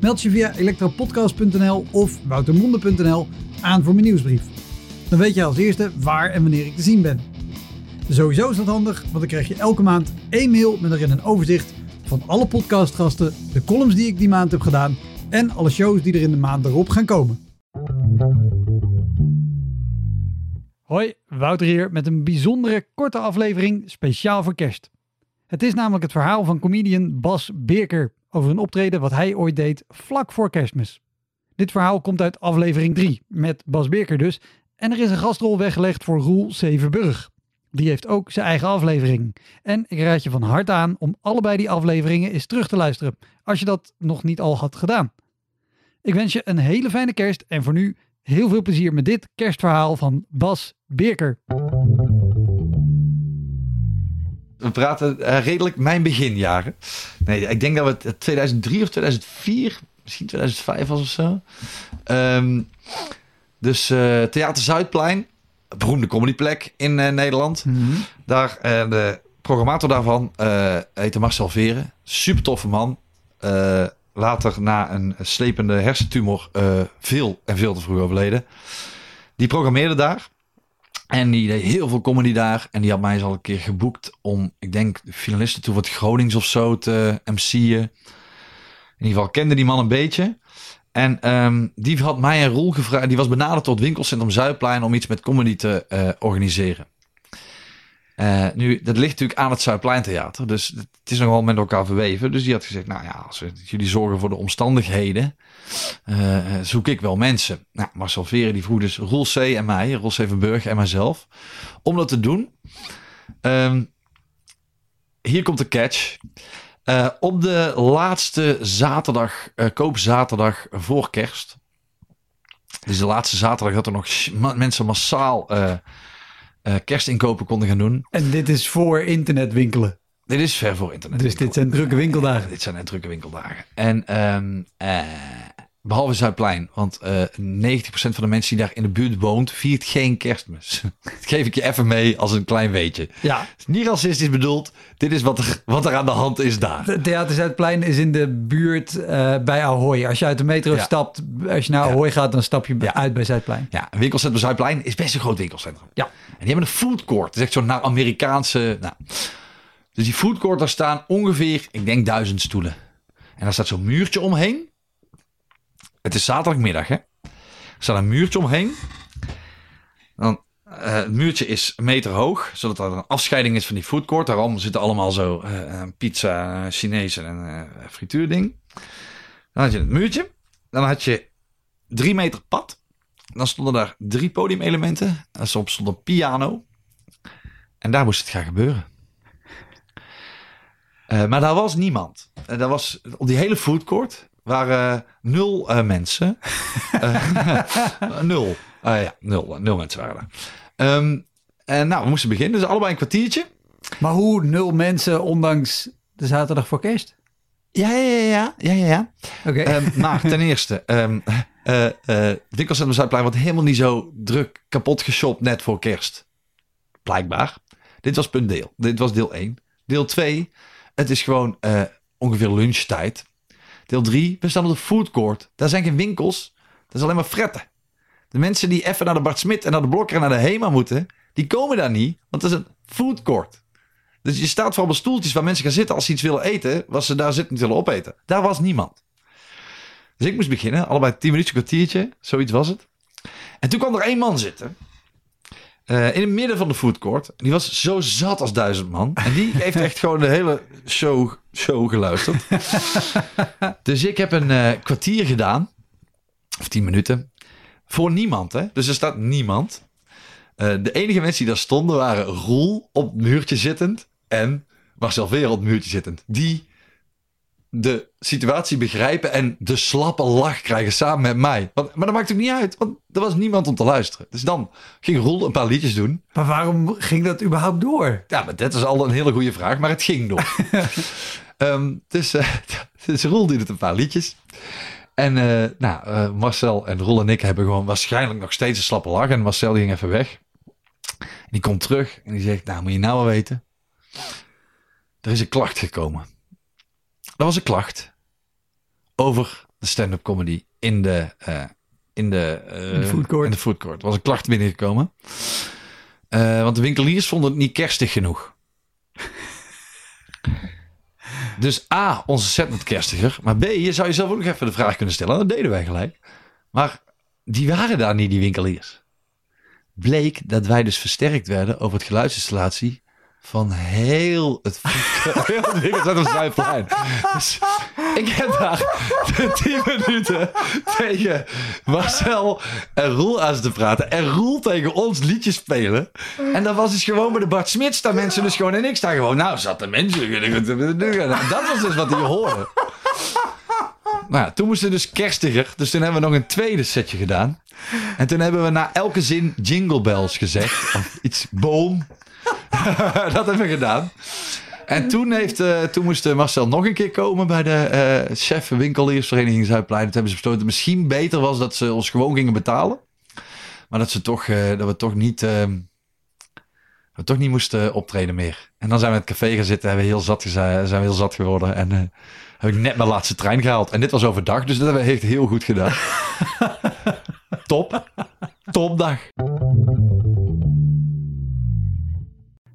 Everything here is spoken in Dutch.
Meld je via elektropodcast.nl of woutermonde.nl aan voor mijn nieuwsbrief. Dan weet je als eerste waar en wanneer ik te zien ben. Sowieso is dat handig, want dan krijg je elke maand één mail met erin een overzicht van alle podcastgasten, de columns die ik die maand heb gedaan en alle shows die er in de maand erop gaan komen. Hoi, Wouter hier met een bijzondere korte aflevering speciaal voor kerst. Het is namelijk het verhaal van comedian Bas Beerker over een optreden wat hij ooit deed vlak voor kerstmis. Dit verhaal komt uit aflevering 3, met Bas Beerker dus, en er is een gastrol weggelegd voor Roel Severburg. Die heeft ook zijn eigen aflevering. En ik raad je van harte aan om allebei die afleveringen eens terug te luisteren, als je dat nog niet al had gedaan. Ik wens je een hele fijne kerst en voor nu heel veel plezier met dit kerstverhaal van Bas Beerker. We praten eh, redelijk mijn beginjaren. Nee, ik denk dat we het 2003 of 2004, misschien 2005 was of zo. Ehm, dus eh, Theater Zuidplein, beroemde comedyplek in eh, Nederland. Daar, eh, de programmator daarvan eh heette Marcel Veren. Super toffe man. Eh, later na een slepende hersentumor eh, veel en veel te vroeg overleden. Die programmeerde daar. En die deed heel veel comedy daar. En die had mij eens al een keer geboekt om, ik denk, de finalisten toen wat Gronings of zo te MC'en. In ieder geval kende die man een beetje. En ehm, die had mij een rol gevraagd. Die was benaderd tot winkelcentrum Zuidplein om iets met comedy te eh, organiseren. Eh, nu, dat ligt natuurlijk aan het Zuidpleintheater. Dus het is nogal met elkaar verweven. Dus die had gezegd, nou ja, als jullie zorgen voor de omstandigheden, eh, zoek ik wel mensen. Nou, Marcel Veren die vroeg dus Roel C. en mij, Roel C. van Burg en mijzelf, om dat te doen. Ehm, hier komt de catch. Eh, op de laatste zaterdag, koopzaterdag voor kerst. Dus de laatste zaterdag dat er nog mensen massaal eh, kerstinkopen konden gaan doen. En dit is voor internetwinkelen. Dit is ver voor internet. Dus dit zijn drukke winkeldagen. Dit zijn net drukke winkeldagen. En ehm, eh, behalve Zuidplein, want eh 90% van de mensen die daar in de buurt woont, viert geen kerstmis. dat geef ik je even mee als een klein weetje. Ja, Het is niet racistisch bedoeld. Dit is wat er, wat er aan de hand is daar. Het Theater Zuidplein is in de buurt eh, bij Ahoy. Als je uit de metro Ja. stapt, als je naar Ahoy gaat, dan stap je Ja. uit bij Zuidplein. Ja, een winkelcentrum Zuidplein is best een groot winkelcentrum. Ja. En die hebben een food court. Dat is echt zo'n naar Amerikaanse... Nou. Dus die food court, daar staan ongeveer, ik denk duizend stoelen. En daar staat zo'n muurtje omheen. Het is zaterdagmiddag, hè. Er staat een muurtje omheen. Dan, eh, het muurtje is een meter hoog, zodat er een afscheiding is van die food court. Daarom zitten allemaal zo eh, eh, pizza, Chinees en eh frituurding. Dan had je het muurtje. Dan had je drie meter pad. Dan stonden daar drie podiumelementen. En stond een piano. En daar moest het gaan gebeuren. Maar daar was niemand. En daar was, op die hele foodcourt waren nul eh, mensen. Eh, nul. Eh, ja, nul, nul mensen waren er. Ehm, en nou, we moesten beginnen. Dus allebei een kwartiertje. Maar hoe nul mensen ondanks de zaterdag voor kerst? Ja, ja, ja, ja, ja, ja. Oké. Ehm, maar ten eerste, ehm eh eh, het winkelcentrum Zuidplein wordt helemaal niet zo druk kapot geshopt net voor kerst. Blijkbaar. Dit was punt deel. Dit was deel 1. Deel 2, het is gewoon eh, ongeveer lunchtijd. Deel 3, we staan op de food court. Daar zijn geen winkels. Dat is alleen maar fretten. De mensen die even naar de Bart Smit en naar de Blokker en naar de Hema moeten, die komen daar niet, want het is een food court. Dus je staat voor allemaal stoeltjes waar mensen gaan zitten als ze iets willen eten, wat ze daar zitten willen opeten. Daar was niemand. Dus ik moest beginnen, allebei 10 minuutjes, een kwartiertje, zoiets was het. En toen kwam er één man zitten. Eh, in het midden van de foodcourt. Die was zo zat als duizend man. En die heeft echt gewoon de hele show, show geluisterd. dus ik heb een eh, kwartier gedaan. Of tien minuten. Voor niemand, hè. Dus er staat niemand. Eh, de enige mensen die daar stonden waren Roel op het muurtje zittend. En Marcel Veer op het muurtje zittend. Die de situatie begrijpen en de slappe lach krijgen samen met mij. Want, maar dat maakt ook niet uit, want er was niemand om te luisteren. Dus dan ging Roel een paar liedjes doen. Maar waarom ging dat überhaupt door? Ja, maar dat is al een hele goede vraag, maar het ging door. Ehm, dus, uh, dus Roel deed het een paar liedjes. En uh, nou, uh, Marcel en Roel en ik hebben gewoon waarschijnlijk nog steeds een slappe lach. En Marcel ging even weg. En die komt terug en die zegt, nou moet je nou wel weten. Er is een klacht gekomen. Er was een klacht over de stand-up comedy in de, uh, in de, uh, in de food court. In de food court. Er was een klacht binnengekomen. Uh, want de winkeliers vonden het niet kerstig genoeg. dus A, onze set kerstiger. Maar B, je zou jezelf ook nog even de vraag kunnen stellen. Dat deden wij gelijk. Maar die waren daar niet, die winkeliers. Bleek dat wij dus versterkt werden over het geluidsinstallatie van heel het heel het Zuidplein. Dus ik heb daar tien minuten tegen Marcel en Roel aan te praten. En Roel tegen ons liedjes spelen. En dat was dus gewoon bij de Bart Smit staan mensen dus gewoon en ik sta gewoon. Nou, zat de mensen. Dat was dus wat die hoorden. Nou ja, toen moesten we dus kerstiger. Dus toen hebben we nog een tweede setje gedaan. En toen hebben we na elke zin jingle bells gezegd. Of iets boom. dat hebben we gedaan. En toen, heeft, uh, toen moest Marcel nog een keer komen bij de uh, chef winkeliersvereniging Zuidplein. Toen hebben ze besloten dat het misschien beter was dat ze ons gewoon gingen betalen. Maar dat, ze toch, uh, dat we toch niet, we toch niet moesten optreden meer. En dan zijn we in het café gaan zitten en hebben we heel zat, zijn we heel zat geworden. En heb ik net mijn laatste trein gehaald. En dit was overdag, dus dat hebben we echt heel goed gedaan. Top. Topdag.